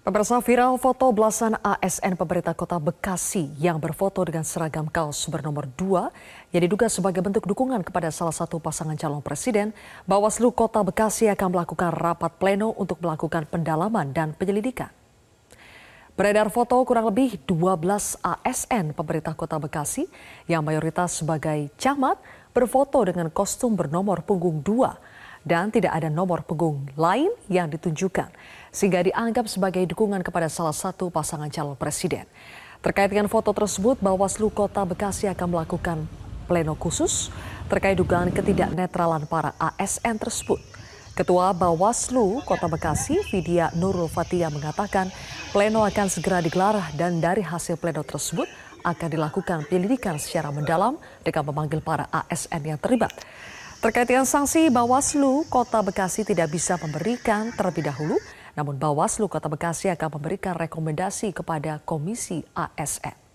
Pemirsa viral foto belasan ASN pemerintah kota Bekasi yang berfoto dengan seragam kaos bernomor 2 yang diduga sebagai bentuk dukungan kepada salah satu pasangan calon presiden, Bawaslu Kota Bekasi akan melakukan rapat pleno untuk melakukan pendalaman dan penyelidikan. Beredar foto kurang lebih 12 ASN pemerintah kota Bekasi yang mayoritas sebagai camat berfoto dengan kostum bernomor punggung 2 dan tidak ada nomor punggung lain yang ditunjukkan sehingga dianggap sebagai dukungan kepada salah satu pasangan calon presiden. Terkait dengan foto tersebut, Bawaslu Kota Bekasi akan melakukan pleno khusus terkait dugaan ketidaknetralan para ASN tersebut. Ketua Bawaslu Kota Bekasi, Vidya Nurul Fatia mengatakan pleno akan segera digelar dan dari hasil pleno tersebut akan dilakukan penyelidikan secara mendalam dengan memanggil para ASN yang terlibat. Terkait dengan sanksi, Bawaslu Kota Bekasi tidak bisa memberikan terlebih dahulu, namun Bawaslu Kota Bekasi akan memberikan rekomendasi kepada Komisi ASN.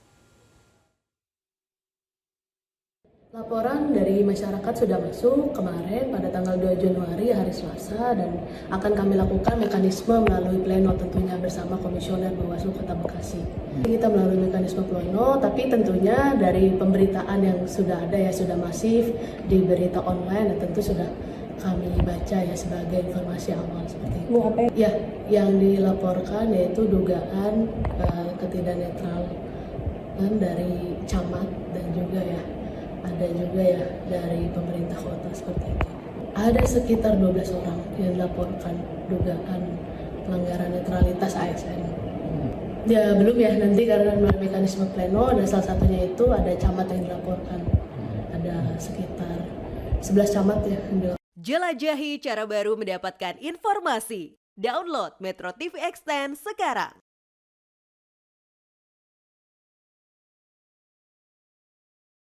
Laporan dari masyarakat sudah masuk kemarin pada tanggal 2 Januari hari Selasa dan akan kami lakukan mekanisme melalui pleno tentunya bersama Komisioner Bawaslu Kota Bekasi. Kita melalui mekanisme pleno tapi tentunya dari pemberitaan yang sudah ada ya sudah masif di berita online dan tentu sudah kami baca ya sebagai informasi awal seperti itu. Ya, yang dilaporkan yaitu dugaan uh, ketidaknetralan dari camat ya ada juga ya dari pemerintah kota seperti itu. Ada sekitar 12 orang yang dilaporkan dugaan pelanggaran netralitas ASN. Ya belum ya nanti karena mekanisme pleno dan salah satunya itu ada camat yang dilaporkan. Ada sekitar 11 camat ya yang dilaporkan. Jelajahi cara baru mendapatkan informasi. Download Metro TV Extend sekarang.